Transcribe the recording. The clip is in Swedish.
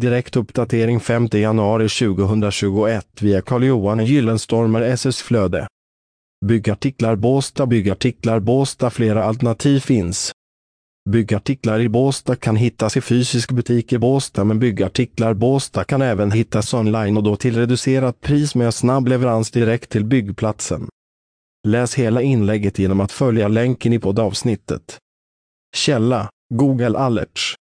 Direkt uppdatering 5 januari 2021 via Carl-Johan Gyllenstormer SS Flöde. Byggartiklar Båstad Byggartiklar Båstad Flera alternativ finns. Byggartiklar i Båstad kan hittas i fysisk butik i Båstad men byggartiklar Båstad kan även hittas online och då till reducerat pris med snabb leverans direkt till byggplatsen. Läs hela inlägget genom att följa länken i poddavsnittet. Källa Google Alerts